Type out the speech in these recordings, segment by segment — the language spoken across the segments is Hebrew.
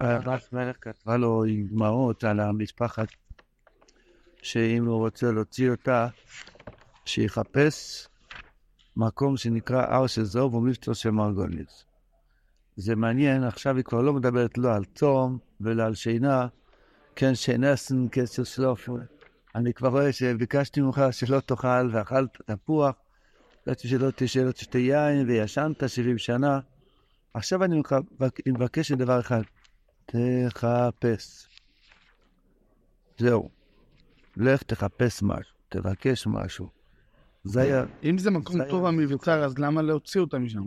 רב מלך כתבה לו עם דמעות על המשפחת, שאם הוא רוצה להוציא אותה, שיחפש מקום שנקרא הר של זוב ומבצע של מרגוליס. זה מעניין, עכשיו היא כבר לא מדברת לא על צום ולא על שינה, כן, שינסן כסר שלוף. אני כבר רואה שביקשתי ממך שלא תאכל ואכלת תפוח, ידעתי שלא תשאל אותי שתי יין וישנת 70 שנה. עכשיו אני מבקש דבר אחד, תחפש. זהו. לך תחפש משהו, תבקש משהו. זה היה... אם זה מקום טוב המבצר, אז למה להוציא אותה משם?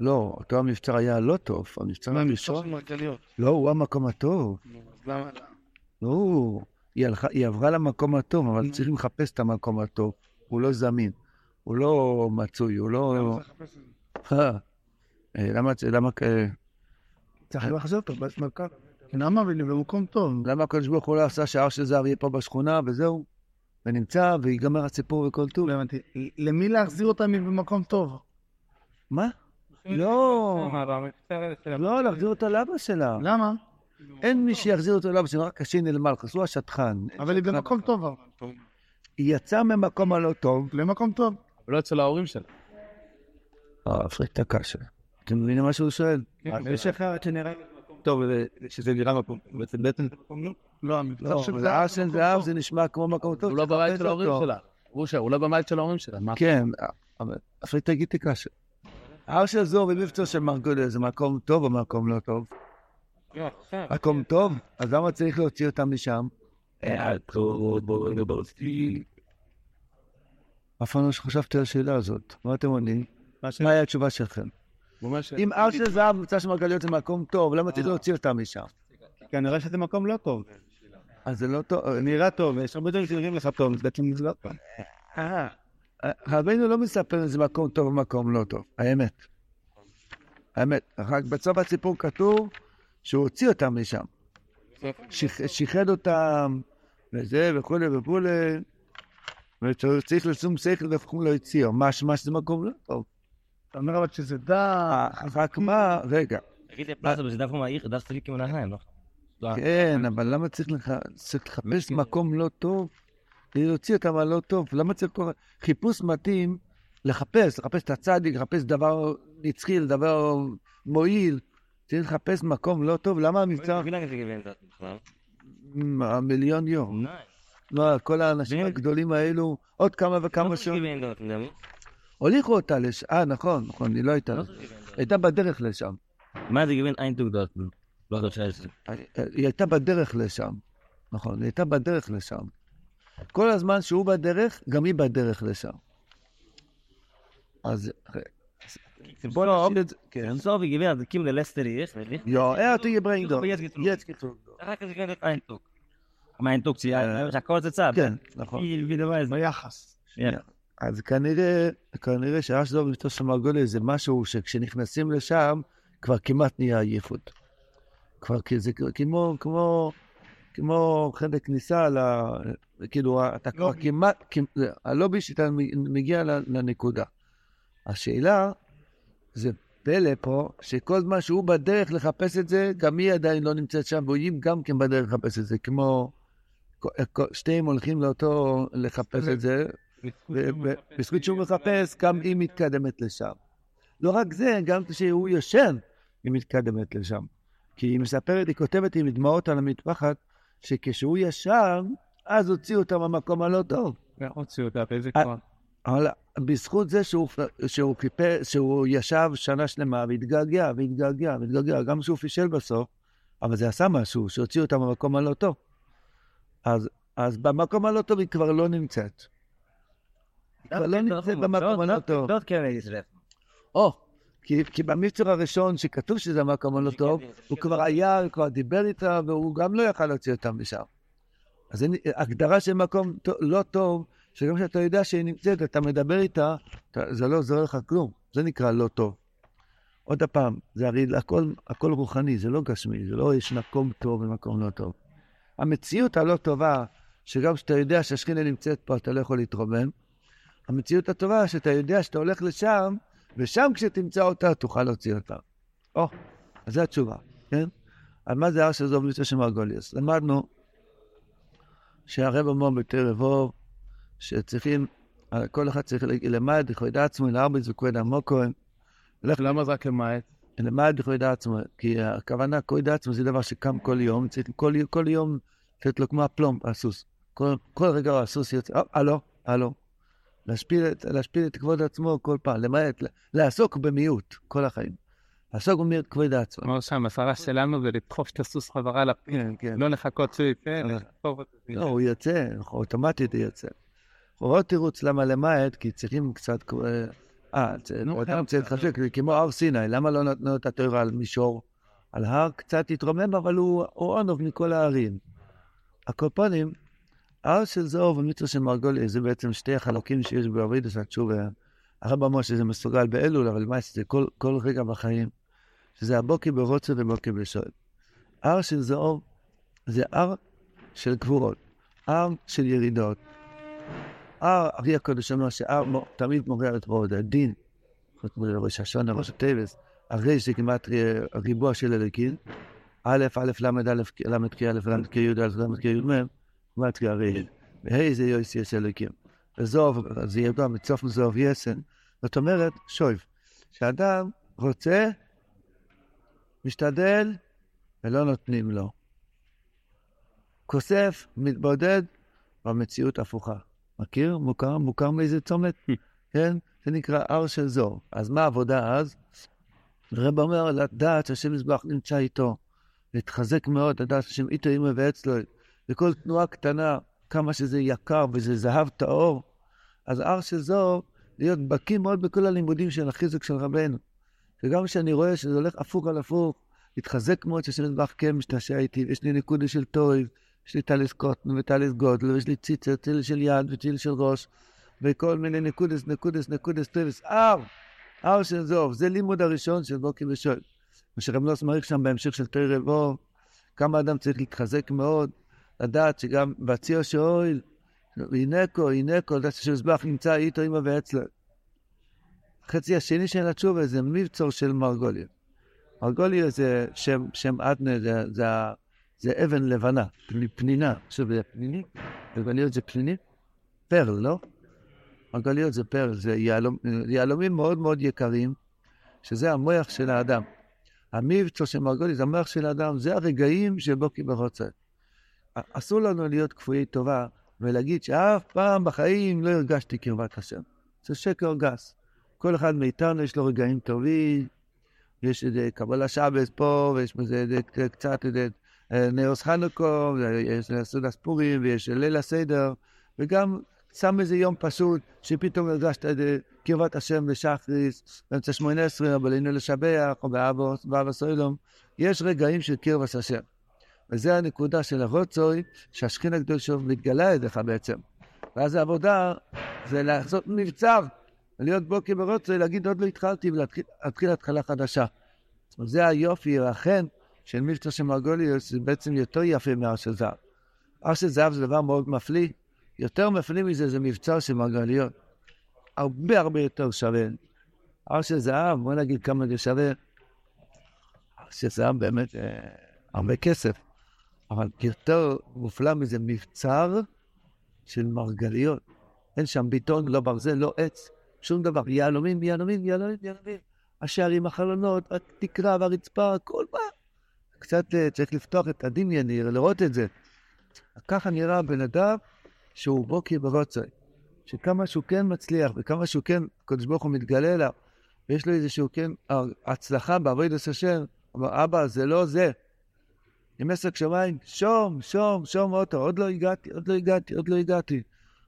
לא, אותו המבצר היה לא טוב. המבצר הראשון... לא, הוא המקום הטוב. אז למה... לא, היא, הלכה, היא עברה למקום הטוב, אבל צריך לחפש את המקום הטוב. הוא לא זמין, הוא לא מצוי, הוא לא... אה, למה... למה... צריך לחזור אותו, במרכז. למה? במקום טוב. למה הקדוש ברוך הוא לא עשה שהר של זהב יהיה פה בשכונה, וזהו? ונמצא, ויגמר הסיפור וכל טוב. לא הבנתי. למי להחזיר אותה במקום טוב? מה? לא, לא, להחזיר אותה לאבא שלה. למה? אין מי שיחזיר אותו לאבא שלה, רק השין אל מלכוס, הוא השטחן. אבל היא במקום טוב. היא יצאה ממקום הלא טוב. למקום טוב. לא אצל ההורים שלה. אה, הפריטה קשה. אתם מבינים מה שהוא שואל? יש אחד שנראה טוב, שזה נראה מקום, בעצם זה מקום לא. לא, המבצר לא, של הר של זהב זה נשמע כמו מקום טוב. הוא לא בבית של ההורים. שלה. הוא שם, הוא לא בבית של ההורים שלה. כן, אבל הפריטה גיטי קשה. הר של זור ומבצע של מרגוליה זה מקום טוב או מקום לא טוב? מקום טוב? אז למה צריך להוציא אותם משם? אף פעם לא חשבתי על השאלה הזאת. מה אתם עונים? מה היה התשובה שלכם? אם הר של זהב מבצע של מרגליות זה מקום טוב, למה צריך להוציא אותם משם? כנראה שזה מקום לא טוב. אז זה לא טוב. נראה טוב, יש הרבה דברים שנראים לך טוב, בעצם זה לא טוב. אה, רבינו לא מספר אם זה מקום טוב או מקום לא טוב, האמת. האמת, רק בסוף הסיפור כתוב שהוא הוציא אותם משם. שיח- שיחד אותם, וזה וכולי וכולי, וצריך לשום שכל ופחות לא הציעו. משמע שזה מקום לא טוב. אתה אומר אבל שזה דע... רק מה, רגע, תגיד לי, פלאסה, זה דווקא מהעיר, דווקא סליק עם הנהיים, לא? כן, אבל למה צריך לחפש מקום לא טוב? להוציא אותם הלא טוב, למה צריך כל... חיפוש מתאים לחפש, לחפש את הצדיק, לחפש דבר נצחי, דבר מועיל. צריך לחפש מקום לא טוב, למה המבצע... המיליון יום. מה, כל האנשים הגדולים האלו, עוד כמה וכמה שעות. הוליכו אותה לשם, אה, נכון, נכון, היא לא הייתה, הייתה בדרך לשם. מה זה גיוון אין דוגדורטן? לא חושב שזה. היא הייתה בדרך לשם, נכון, היא הייתה בדרך לשם. כל הזמן שהוא בדרך, גם היא בדרך לשם. אז... בוא נעשה את זה, כן. בסוף היא גיוון, אז קים ללסטר יש, נכון? יואו, אה, תגיד ברנדו. יצקי טרוק. אחר כך זה גיוון אין דוגדורטן. אין תוק. מה אין תוק? שהכל זה צו. כן, נכון. ביחס. אז כנראה, כנראה שאשדוד ומבטא של מרגולי זה משהו שכשנכנסים לשם, כבר כמעט נהיה עייפות. כבר זה כמו, כמו, כמו חלק כניסה ל... כאילו, אתה כבר לובי. כמעט, כמ- הלובי שאתה מגיע לנקודה. השאלה, זה פלא פה, שכל זמן שהוא בדרך לחפש את זה, גם היא עדיין לא נמצאת שם, והיא גם כן בדרך לחפש את זה, כמו... שתיהם הולכים לאותו לחפש את זה, ובזכות שהוא מחפש, גם היא מתקדמת לשם. לא רק זה, גם כשהוא ישן, היא מתקדמת לשם. כי היא מספרת, היא כותבת עם דמעות על המטפחת, שכשהוא ישן, אז הוציאו אותה מהמקום הלא טוב. איך הוציאו אותה? באיזה אה, כוח? אבל בזכות זה שהוא, שהוא, חיפש, שהוא ישב שנה שלמה והתגעגע והתגעגע והתגעגע, גם שהוא פישל בסוף, אבל זה עשה משהו, שהוציא אותה מהמקום הלא טוב. אז, אז במקום הלא טוב היא כבר לא נמצאת. היא כבר לא נמצאת במקום הלא טוב. כן. או, כי, כי במבצר הראשון שכתוב שזה המקום הלא טוב, הוא כבר היה, הוא כבר דיבר איתה, והוא גם לא יכל להוציא אותם משם. אז הגדרה של מקום לא טוב, שגם כשאתה יודע שהיא נמצאת, אתה מדבר איתה, זה לא עוזר לך כלום. זה נקרא לא טוב. עוד פעם, זה הרי הכל, הכל רוחני, זה לא גשמי, זה לא יש מקום טוב ומקום לא טוב. המציאות הלא טובה, שגם כשאתה יודע שהשכינה נמצאת פה, אתה לא יכול להתרומם. המציאות הטובה, שאתה יודע שאתה הולך לשם, ושם כשתמצא אותה, תוכל להוציא אותה. או, אז זו התשובה, כן? על מה זה הר של זוב מצווה של מרגוליוס? למדנו שהרב אמר בתרא אוב, שצריכים, כל אחד צריך למד לכבוד עצמו, להרביץ וכבוד עמוקו. למה זה רק למעט? למד לכבוד עצמו, כי הכוונה כבוד עצמו זה דבר שקם כל יום, צריך כל, כל יום לתת לו כמו הפלום, הסוס. כל, כל רגע הסוס יוצא, "אה, הלו, הלו. להשפיל, את- להשפיל את כבוד עצמו כל פעם, למעט, לעסוק במיעוט כל החיים. לעסוק במיעוט כבוד עצמו. אמר שהמטרה שלנו זה לדחוף את הסוס חזרה לפנים, כן, כן. לא לחכות שהוא יצא, לדחוף אותו. לא, הוא יוצא, אוטומטית הוא יוצא. עוד תירוץ למה למעט, כי צריכים קצת... אה, אה, חייב צריך קצת. להתחשק, זה כמו הר סיני, למה לא נתנו את התורה על מישור? על הר קצת התרומם, אבל הוא עונוב מכל ההרים. הקופונים, הר של זוהר ומצווה של מרגולי, זה בעצם שתי החלקים שיש בעבידת התשובה. הרב אמר שזה מסוגל באלול, אבל מה זה כל, כל רגע בחיים, שזה הבוקר ברוצה ובוקר בשואל. הר של זוהר זה הר של גבורות, הר של ירידות. הר, אבי הקודש אומר שהר מו- תמיד מורה את מאוד הדין, חוץ מראש השונה, ראש הטבס, הרי זה כמעט ר- ריבוע של אלוקים, א', א', ל', א', ל', ק', א', ל', ק', י', ל', ק', י', מ', כמעט הרי, וה' זה יויס יש אלוקים. וזוב, זה ידוע מצוף מזוב יסן. זאת אומרת, שויב, שאדם רוצה, משתדל, ולא נותנים לו. כוסף, מתבודד, במציאות הפוכה. מכיר? מוכר? מוכר מאיזה צומת? כן? זה נקרא הר של זור. אז מה העבודה אז? הרב אומר לדעת שהשם מזבח נמצא איתו. להתחזק מאוד, לדעת שהשם איתו אימא ואצלו. וכל תנועה קטנה, כמה שזה יקר וזה זהב טהור. אז הר של זור, להיות בקיא מאוד בכל הלימודים של החיזוק של רבנו. וגם כשאני רואה שזה הולך הפוך על הפוך, להתחזק מאוד שהשם מזבח כן משתעשע איתי, ויש לי נקודה של טויב, יש לי טליס קוטן וטליס גודל, ויש לי ציצר, ציל של יד וציל של ראש, וכל מיני נקודס, נקודס, נקודס, טויבס, הר, הר של זוב, זה לימוד הראשון של בוקר ושואל. מה שרב נוס מעריך שם בהמשך של תרא בו, כמה אדם צריך להתחזק מאוד, לדעת שגם בציר שאוהל, הינקו, הינקו, לדעת שמזבח נמצא איתו אמא ואצלו. החצי השני של התשובה זה מבצור של מרגוליה. מרגוליה זה שם, שם אדנה, זה, זה, זה אבן לבנה, פני- פנינה. עכשיו זה פניני? מרגוליות זה פניני? פרל, לא? מרגוליות זה פרל, זה יהלום, יהלומים מאוד מאוד יקרים, שזה המוח של האדם. המבצור של מרגוליה זה המוח של האדם, זה הרגעים של בוקי ברוצה. אסור לנו להיות כפויי טובה ולהגיד שאף פעם בחיים לא הרגשתי קרבת השם. זה שקר גס. כל אחד מאיתנו יש לו רגעים טובים, יש איזה קבלה שבס פה, ויש בזה קצת איזה נאוס חנוכו, ויש סעודת פורים, ויש ליל הסדר, וגם שם איזה יום פשוט, שפתאום הרגשת איזה קרבת השם בשחריס, באמצע שמונה עשרה, או בלינו לשבח, או באבא סוילום. יש רגעים של קרבת השם. וזה הנקודה של הרוצוי, שהשכין הגדול שלו מתגלה אליך בעצם. ואז העבודה זה לעשות מבצר, להיות בוקר ברוצוי, להגיד עוד לא התחלתי ולהתחיל להתחיל התחלה חדשה. זה היופי, והחן של מבצע של מרגוליוס, זה בעצם יותר יפה מהר זהב. הר זהב זה דבר מאוד מפליא, יותר מפליא מזה זה מבצר של מרגליות. הרבה הרבה יותר שווה. הר זהב, בוא נגיד כמה זה שווה. הר זהב באמת אה, הרבה כסף, אבל יותר מופלא מזה מבצר של מרגליות. אין שם ביטון, לא ברזל, לא עץ, שום דבר. יהלומים, יהלומים, יהלומים, יהלומים. השערים, החלונות, התקרה והרצפה, הכל מה. קצת אה, צריך לפתוח את הדמיין, לראות את זה. ככה נראה בן אדם שהוא בוקי ברוצי. שכמה שהוא כן מצליח וכמה שהוא כן, הקדוש ברוך הוא מתגלה אליו, ויש לו איזשהו כן הצלחה בעבודת השם, אמר, אבא, זה לא זה. עם עסק שמיים, שום, שום, שום אוטו, עוד לא הגעתי, עוד לא הגעתי, עוד לא הגעתי.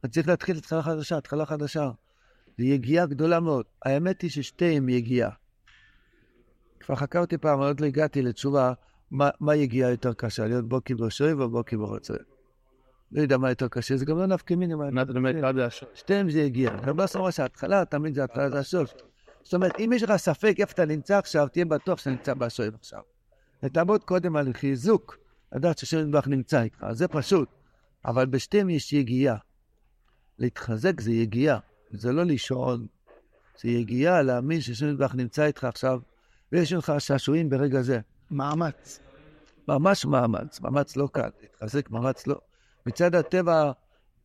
אני צריך להתחיל התחלה חדשה, התחלה חדשה. זו יגיעה גדולה מאוד. האמת היא ששתיהם יגיעה. כבר חקרתי פעם, עוד לא הגעתי לתשובה, מה, מה יגיעה יותר קשה, להיות בוקי ברשוי או בוקי ברוצוי. לא יודע מה יותר קשה, זה גם לא נפקא מינימה. שתיהם זה יגיע. רב לא אומר שההתחלה תמיד זה התחלה, זה הסוף. זאת אומרת, אם יש לך ספק איפה אתה נמצא עכשיו, תהיה בטוח שאתה נמצא בשואב עכשיו. ותעבוד קודם על חיזוק, לדעת שהשם נדבך נמצא איתך, זה פשוט. אבל בשתיהם יש יגיעה. להתחזק זה יגיעה, זה לא לישון, זה יגיעה להאמין שהשם יתברך נמצא איתך עכשיו, ויש לך שעשועים ברגע זה. מאמץ. ממש מאמץ, מאמץ לא קל, להתחזק מאמץ לא. מצד הטבע,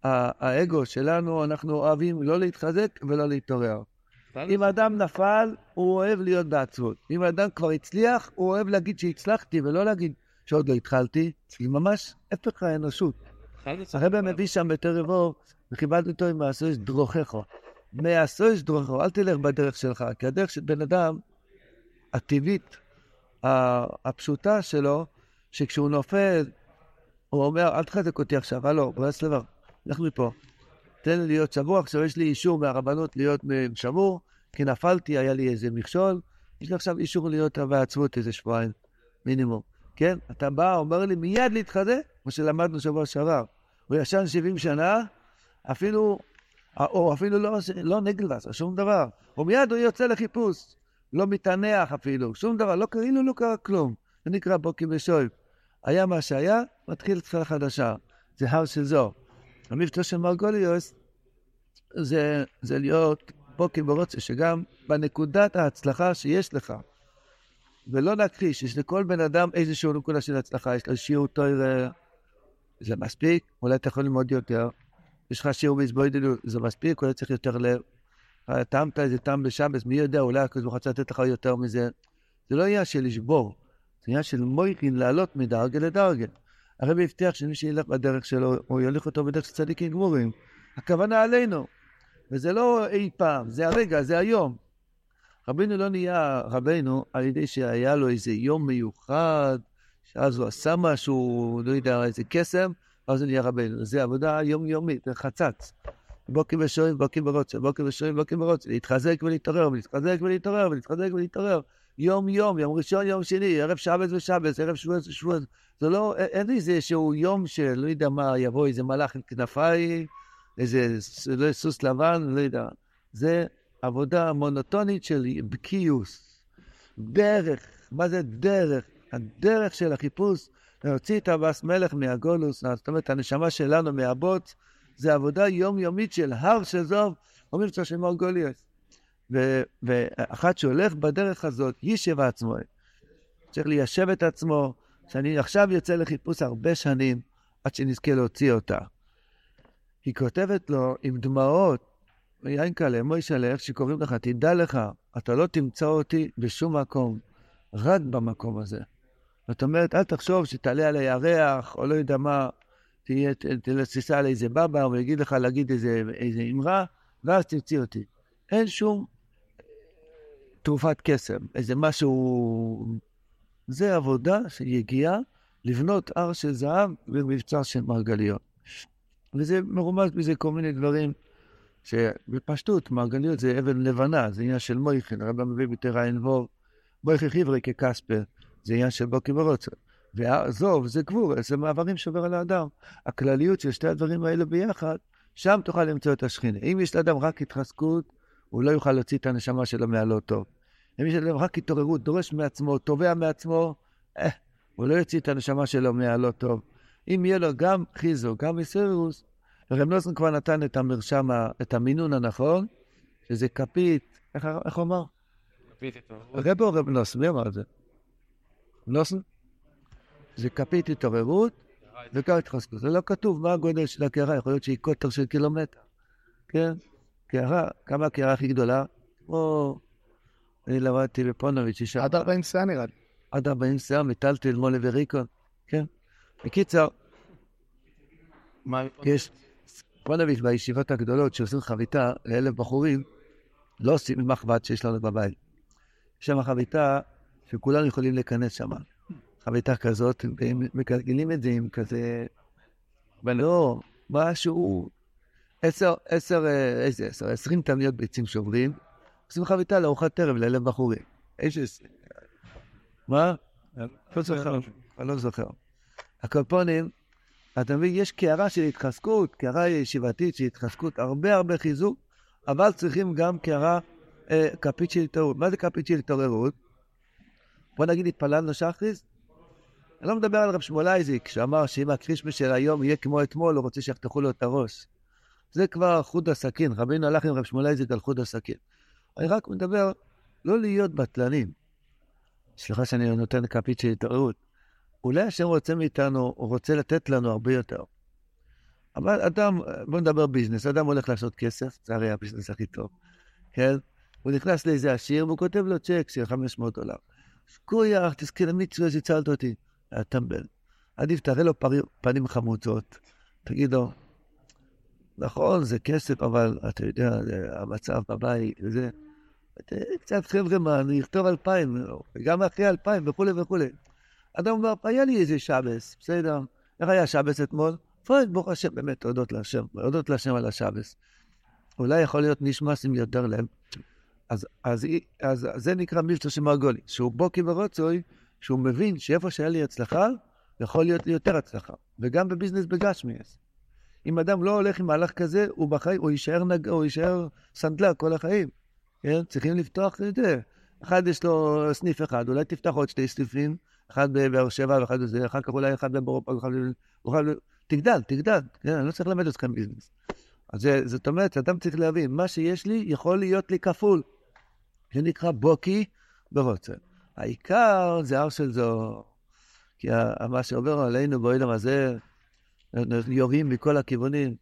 האגו שלנו, אנחנו אוהבים לא להתחזק ולא להתעורר. אם אדם נפל, הוא אוהב להיות בעצבות. אם אדם כבר הצליח, הוא אוהב להגיד שהצלחתי, ולא להגיד שעוד לא התחלתי. זה ממש הפך האנושות. הרב מביא שם בתר אור, וכיבדנו אותו עם מעשוש דרוכך. מעשוש דרוכך, אל תלך בדרך שלך, כי הדרך של בן אדם, הטבעית, הפשוטה שלו, שכשהוא נופל, הוא אומר, אל תחזק אותי עכשיו, הלו, ברס לבר, לך מפה. תן לי להיות שבור, עכשיו יש לי אישור מהרבנות להיות שמור, כי נפלתי, היה לי איזה מכשול, יש לי עכשיו אישור להיות בעצבות איזה שבועיים, מינימום. כן? אתה בא, אומר לי מיד להתחזק, כמו שלמדנו שבוע שעבר. הוא ישן 70 שנה, אפילו, או אפילו לא, לא נגלס, שום דבר. ומיד הוא יוצא לחיפוש, לא מתענח אפילו, שום דבר, לא, כאילו לא קרה כלום. זה נקרא בוקי ושויב. היה מה שהיה, מתחיל תחילה חדשה. זה הר של זו. המבטא של מרגוליוס זה, זה להיות בוקי ורוצה, שגם בנקודת ההצלחה שיש לך, ולא להכחיש, יש לכל בן אדם איזושהי נקודה של הצלחה, יש לו שיעור תויר, זה מספיק, אולי אתה יכול ללמוד יותר, יש לך שיעור מזבוידלו, זה מספיק, אולי צריך יותר לב. טעמת איזה טעם בשבס, מי יודע, אולי הקדוש ברוך הוא לתת לך יותר מזה. זה לא עניין של לשבור, זה עניין של מויכין לעלות מדרגה לדרגה. הרבי הבטיח שמי שילך בדרך שלו, הוא יוליך אותו בדרך של צדיקים גמורים. הכוונה עלינו. וזה לא אי פעם, זה הרגע, זה היום. רבינו לא נהיה רבנו על ידי שהיה לו איזה יום מיוחד, שאז הוא עשה משהו, לא יודע, איזה קסם, ואז הוא נהיה רבנו. זה עבודה יומיומית, זה חצץ. בוקר ושואלים, בוקר ורוצה, בוקר ושואלים, בוקר ורוצה, להתחזק ולהתעורר, ולהתחזק ולהתעורר, ולהתחזק ולהתעורר. יום יום, יום ראשון, יום שני, ערב שבת ושבת, ערב שבועות ושבועות. זה לא, אין איזה שהוא יום שלא יודע מה, יבוא איזה מלאך עם כנפיים, איזה לא, סוס לבן, לא יודע. זה עבודה מונוטונית של בקיוס. דרך, מה זה דרך? הדרך של החיפוש, להוציא את הבס מלך מהגולוס, זאת אומרת, הנשמה שלנו מהבוץ, זה עבודה יומיומית של הר של זוב, אומרים של מור גוליאס. ואחד שהולך בדרך הזאת, יישב עצמו. צריך ליישב את עצמו, שאני עכשיו יוצא לחיפוש הרבה שנים, עד שנזכה להוציא אותה. היא כותבת לו עם דמעות, יינקלה, מוישלה, איך שקוראים לך, תדע לך, אתה לא תמצא אותי בשום מקום, רק במקום הזה. זאת אומרת, אל תחשוב שתעלה על הירח, או לא יודע מה, תיסע על איזה בבא, הוא יגיד לך להגיד איזה, איזה אמרה, ואז תמציא אותי. אין שום תרופת קסם, איזה משהו... זה עבודה יגיעה לבנות הר של זהב ומבצר של מרגליות. וזה מרומז בזה כל מיני דברים שבפשטות, מרגליות זה אבן לבנה, זה עניין של מויכן, הרב מביא בתר עין וור, מויכן חברי ככספר, זה עניין של בוקי ורוצה. ועזוב, זה גבור, זה מעברים שעובר על האדם. הכלליות של שתי הדברים האלה ביחד, שם תוכל למצוא את השכינה. אם יש לאדם רק התחזקות, הוא לא יוכל להוציא את הנשמה שלו מהלא טוב. אם יש לאדם רק התעוררות, דורש מעצמו, תובע מעצמו, אה, הוא לא יוציא את הנשמה שלו מהלא טוב. אם יהיה לו גם חיזו, גם מסירוס, ורב נוסן כבר נתן את המרשם, את המינון הנכון, שזה כפית, איך, איך הוא אמר? כפית איתו. רב או רב נוסן? מי אמר את זה? נוסן? זה כפית התעוררות וגם התחזקות. זה לא כתוב מה הגודל של הקערה, יכול להיות שהיא קוטר של קילומטר. כן? קערה, כמה הקערה הכי גדולה? כמו... אני למדתי בפונוביץ', אישה... עד 40 שאה נראה לי. עד 40 שיער, מטלטל, מולה וריקון. כן. בקיצר. יש... פונוביץ' בישיבות הגדולות שעושים חביתה לאלף בחורים, לא עושים עם מחבת שיש לנו בבית. יש שם חביתה שכולנו יכולים להיכנס שם. חביתה כזאת, והם מגלגלים את זה עם כזה... לא, משהו... עשר, עשר, אה, איזה עשר? עשרים תמניות ביצים שוברים, עושים חביתה לארוחת ערב לאלף בחורים. איזה... מה? לא זוכר, אני לא זוכר. הקופונים, אתה מבין, יש קערה של התחזקות, קערה ישיבתית של התחזקות, הרבה הרבה חיזוק, אבל צריכים גם קערה, אה, כפית של התעוררות. מה זה כפית של התעוררות? בוא נגיד התפללנו שחריס, אני לא מדבר על רב שמואל אייזיק, שאמר שאם הקרישמה של היום יהיה כמו אתמול, הוא רוצה שיחתכו לו את הראש. זה כבר חוד הסכין, רבינו הלך עם רב שמואל אייזיק על חוד הסכין. אני רק מדבר לא להיות בטלנים. סליחה שאני נותן כפית של התערבות. אולי השם רוצה מאיתנו, הוא רוצה לתת לנו הרבה יותר. אבל אדם, בוא נדבר ביזנס, אדם הולך לעשות כסף, זה הרי הביזנס הכי טוב, כן? הוא נכנס לאיזה עשיר והוא כותב לו צ'ק של 500 דולר. קויח, תזכה למצווה שהצלת אותי. היה טמבל. עדיף תראה לו פנים חמוצות, תגיד לו, נכון, זה כסף, אבל אתה יודע, זה המצב בבית וזה. קצת חבר'ה, מה, אני אכתוב אלפיים, וגם אחרי אלפיים וכולי וכולי. אדם אומר, היה לי איזה שבס, בסדר. איך היה שבס אתמול? פרייד, ברוך השם, באמת, תודות להשם, תודות להשם על השבס. אולי יכול להיות נשמס עם יותר לב. אז, אז, אז, אז זה נקרא מבצע של מרגולי, שהוא בוקי ורוצוי, שהוא מבין שאיפה שהיה לי הצלחה, יכול להיות לי יותר הצלחה. וגם בביזנס בגשמיאס. אם אדם לא הולך עם מהלך כזה, הוא בחיים, הוא יישאר, נג... הוא יישאר סנדלר כל החיים. כן? צריכים לפתוח את זה. אחד יש לו סניף אחד, אולי תפתח עוד שתי סניפים, אחד בבאר שבע ואחד בזה, אחר כך אולי אחד באירופה, אחד... תגדל, תגדל, כן? אני לא צריך ללמד אתכם ביזנס. אז זה, זאת אומרת, אדם צריך להבין, מה שיש לי יכול להיות לי כפול. זה נקרא בוקי ורוצה. העיקר זה הר של זו, כי מה שעובר עלינו בעולם הזה, יורים מכל הכיוונים,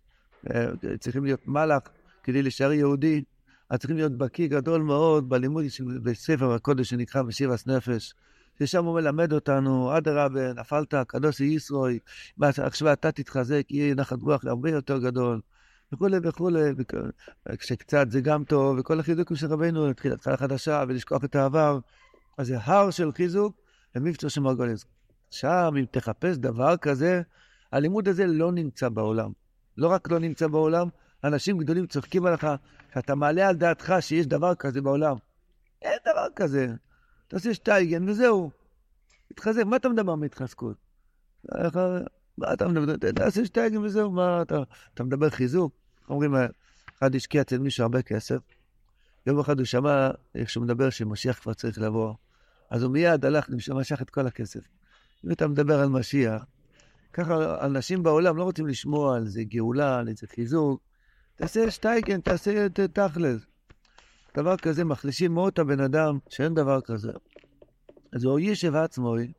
אה, צריכים להיות מלאך כדי להישאר יהודי, אז צריכים להיות בקיא גדול מאוד בלימוד של בספר הקודש שנקרא משיבס נפש. ששם הוא מלמד אותנו, אדרבה, נפלת, קדוש ישרוי, עכשיו אתה תתחזק, יהיה נחת רוח הרבה יותר גדול, וכולי וכולי, כשקצת זה גם טוב, וכל החיזוקים של רבינו, להתחיל התחלה חדשה ולשכוח את העבר, אז זה הר של חיזוק ומבצע של מרגוליס. שם, אם תחפש דבר כזה, הלימוד הזה לא נמצא בעולם. לא רק לא נמצא בעולם, אנשים גדולים צוחקים עליך, שאתה מעלה על דעתך שיש דבר כזה בעולם. אין דבר כזה. תעשה שטייגן וזהו. תתחזק, מה אתה מדבר מהתחזקות? מה אתה מדבר? תעשה שטייגן וזהו, מה אתה... אתה מדבר חיזוק? אומרים, אחד השקיע אצל מישהו הרבה כסף, יום אחד הוא שמע איך שהוא מדבר שמשיח כבר צריך לבוא, אז הוא מיד הלך ומשך את כל הכסף. אם אתה מדבר על משיח, ככה אנשים בעולם לא רוצים לשמוע על זה גאולה, על איזה חיזוק. תעשה שטייגן, תעשה את תכלס. דבר כזה מחלישים מאוד את הבן אדם, שאין דבר כזה. אז הוא יישב עצמוי,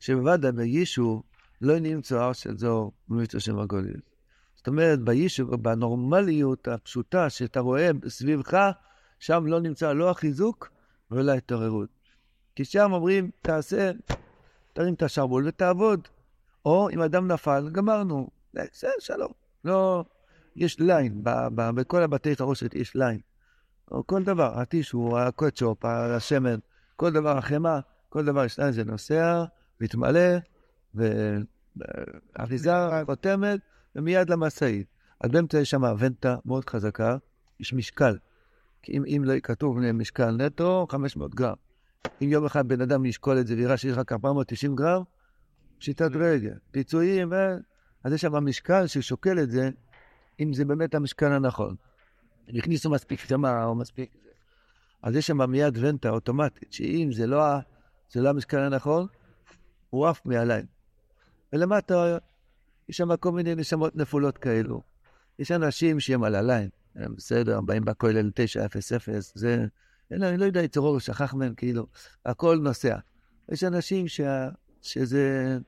שבוודאי ביישוב לא נמצא של זו במצווה של מרגולית. זאת אומרת, ביישוב, בנורמליות הפשוטה שאתה רואה סביבך, שם לא נמצא לא החיזוק ולא ההתעוררות. כי שם אומרים, תעשה, תרים את השרוול ותעבוד. או אם אדם נפל, גמרנו. זה שלום. לא, יש line, ב, ב, בכל הבתי חרושת יש line. או כל דבר, הטישו, הקטשופ, השמן, כל דבר, החמאה, כל דבר יש line, זה נוסע, מתמלא, ואריזה חותמת, ומיד למשאית. אז באמצע יש שם ונטה מאוד חזקה, יש משקל. כי אם, אם לא כתוב משקל נטו, 500 גרם. אם יום אחד בן אדם ישקול את זה ויראה שיש רק 490 גרם, פשיטת רגל, פיצויים, ו... אז יש שם משקל ששוקל את זה, אם זה באמת המשקל הנכון. הם הכניסו מספיק חמה או מספיק... אז יש שם מיד ונטה אוטומטית, שאם זה לא, זה לא המשקל הנכון, הוא עף מעליי. ולמטה יש שם כל מיני נשמות נפולות כאלו. יש אנשים שהם על הליין, הם בסדר, באים בכולל 900, זה... אני לא יודע, יצרור שכח מהם, כאילו, הכל נוסע. יש אנשים שה... שזה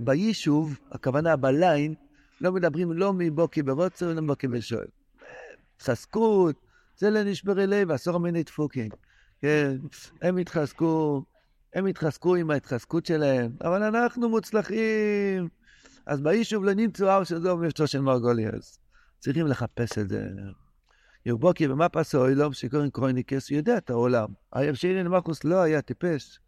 ביישוב, הכוונה בליין, לא מדברים לא מבוקי ברוצר ולא מבוקי בשואל. התחזקות, זה לנשברי לב, עשור מיני דפוקים. כן, הם התחזקו, הם התחזקו עם ההתחזקות שלהם, אבל אנחנו מוצלחים. אז ביישוב לא נמצאו הר של זו מבצעו של מרגוליאס. צריכים לחפש את זה. ירבוקי במפס האוילום שקוראים קרויניקס, הוא יודע את העולם. הרב שיינן מרקוס לא היה טיפש.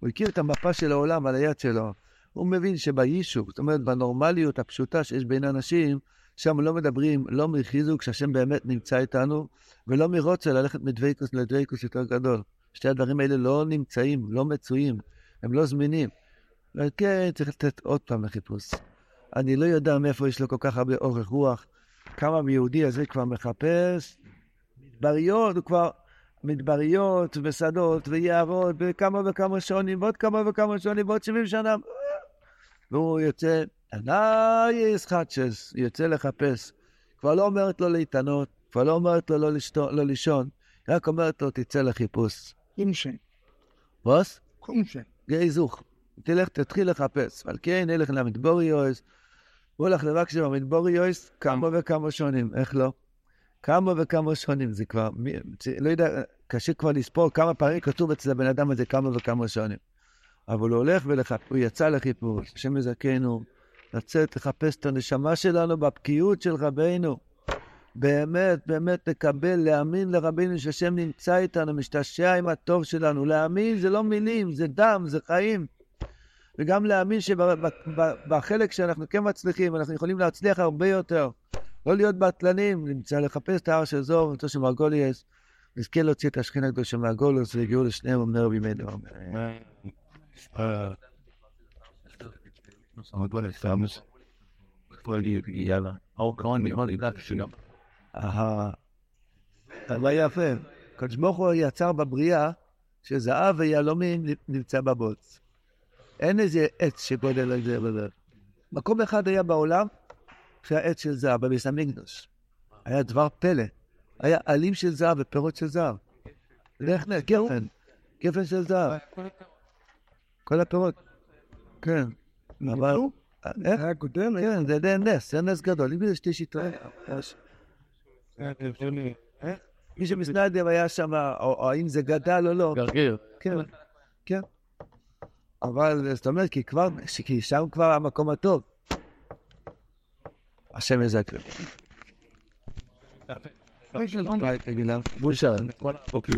הוא הכיר את המפה של העולם על היד שלו. הוא מבין שביישוב, זאת אומרת בנורמליות הפשוטה שיש בין אנשים, שם לא מדברים לא מחיזוק שהשם באמת נמצא איתנו, ולא מרוצה ללכת מדוויקוס לדוויקוס יותר גדול. שתי הדברים האלה לא נמצאים, לא מצויים, הם לא זמינים. וכן, צריך לתת עוד פעם לחיפוש. אני לא יודע מאיפה יש לו כל כך הרבה אורך רוח. כמה מיהודי הזה כבר מחפש מדבריות, הוא כבר מדבריות ושדות ויערות וכמה וכמה שונים ועוד כמה וכמה שונים ועוד 70 שנה. והוא יוצא, נייס חדשס, יוצא לחפש. כבר לא אומרת לו להתענות, כבר לא אומרת לו לא, לשתו, לא לישון. רק אומרת לו, תצא לחיפוש. קומשה. ווס? קומשה. גאי זוך. תלך, תתחיל לחפש. ועל כן, נלך למדבוריוס. הוא הולך לבקש במדבוריוס כמה וכמה שונים. איך לא? כמה וכמה שונים. זה כבר, מי- לא יודע, קשה כבר לספור כמה פעמים כתוב אצל הבן אדם הזה כמה וכמה שונים. אבל הוא הולך ולחפש, הוא יצא לחיפוש. השם יזכנו לצאת לחפש את הנשמה שלנו בבקיאות של רבינו. באמת, באמת לקבל, להאמין לרבינו שהשם נמצא איתנו, משתעשע עם הטוב שלנו. להאמין זה לא מילים, זה דם, זה חיים. וגם להאמין שבחלק שאנחנו כן מצליחים, אנחנו יכולים להצליח הרבה יותר. לא להיות בטלנים, נמצא לחפש את ההר של זור, נמצא של מרגוליאס, נזכה להוציא את השכינה הקדושה מהגולוס ויגיעו לשניהם אמנר בימינו. אמן. יאללה. או כאן נראה לי שגם. אהה. אבל יפה. הקדוש ברוך הוא יצר בבריאה שזהב ויהלומים נמצא בבוץ. אין איזה עץ שגודל על זה וזה. מקום אחד היה בעולם שהיה עץ של זהב, בביס המקדוש. היה דבר פלא. היה עלים של זהב ופירות של זהב. לך נ... גפן. גפן של זהב. כל הפירות. כן. אבל... איך? כן, זה די נס, זה נס גדול. אם זה שתי שיטות. מי שמסנדב היה שם, או האם זה גדל או לא. גרגיר. כן, כן. אבל זאת אומרת, כי כבר, כי שם כבר המקום הטוב. השם יזכר. בושה. בוקר.